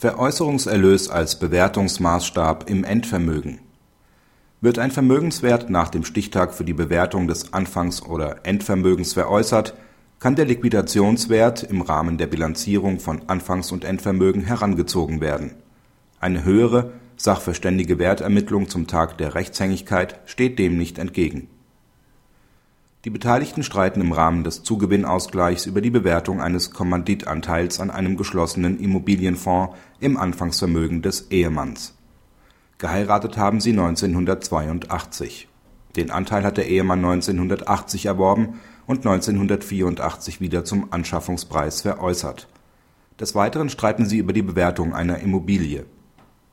Veräußerungserlös als Bewertungsmaßstab im Endvermögen Wird ein Vermögenswert nach dem Stichtag für die Bewertung des Anfangs oder Endvermögens veräußert, kann der Liquidationswert im Rahmen der Bilanzierung von Anfangs und Endvermögen herangezogen werden. Eine höhere sachverständige Wertermittlung zum Tag der Rechtshängigkeit steht dem nicht entgegen. Die Beteiligten streiten im Rahmen des Zugewinnausgleichs über die Bewertung eines Kommanditanteils an einem geschlossenen Immobilienfonds im Anfangsvermögen des Ehemanns. Geheiratet haben sie 1982. Den Anteil hat der Ehemann 1980 erworben und 1984 wieder zum Anschaffungspreis veräußert. Des Weiteren streiten sie über die Bewertung einer Immobilie.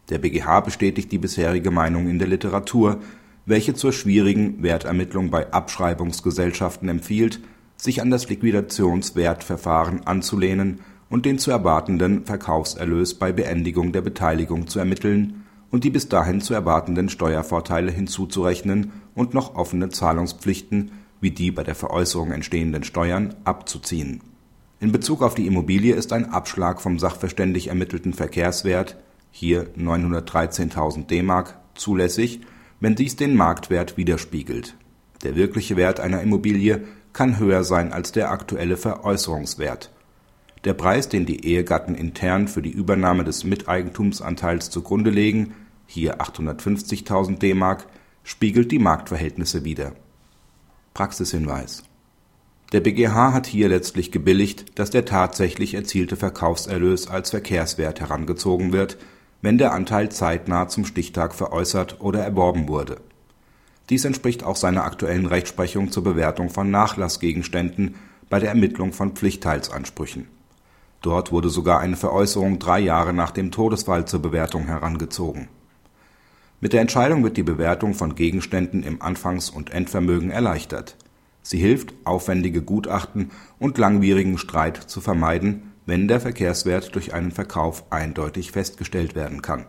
Der BGH bestätigt die bisherige Meinung in der Literatur welche zur schwierigen Wertermittlung bei Abschreibungsgesellschaften empfiehlt, sich an das Liquidationswertverfahren anzulehnen und den zu erwartenden Verkaufserlös bei Beendigung der Beteiligung zu ermitteln und die bis dahin zu erwartenden Steuervorteile hinzuzurechnen und noch offene Zahlungspflichten wie die bei der Veräußerung entstehenden Steuern abzuziehen. In Bezug auf die Immobilie ist ein Abschlag vom sachverständig ermittelten Verkehrswert (hier 913.000 D-Mark) zulässig wenn dies den Marktwert widerspiegelt. Der wirkliche Wert einer Immobilie kann höher sein als der aktuelle Veräußerungswert. Der Preis, den die Ehegatten intern für die Übernahme des Miteigentumsanteils zugrunde legen (hier 850.000 D-Mark), spiegelt die Marktverhältnisse wider. Praxishinweis Der BGH hat hier letztlich gebilligt, dass der tatsächlich erzielte Verkaufserlös als Verkehrswert herangezogen wird wenn der Anteil zeitnah zum Stichtag veräußert oder erworben wurde. Dies entspricht auch seiner aktuellen Rechtsprechung zur Bewertung von Nachlassgegenständen bei der Ermittlung von Pflichtteilsansprüchen. Dort wurde sogar eine Veräußerung drei Jahre nach dem Todesfall zur Bewertung herangezogen. Mit der Entscheidung wird die Bewertung von Gegenständen im Anfangs und Endvermögen erleichtert. Sie hilft, aufwendige Gutachten und langwierigen Streit zu vermeiden wenn der Verkehrswert durch einen Verkauf eindeutig festgestellt werden kann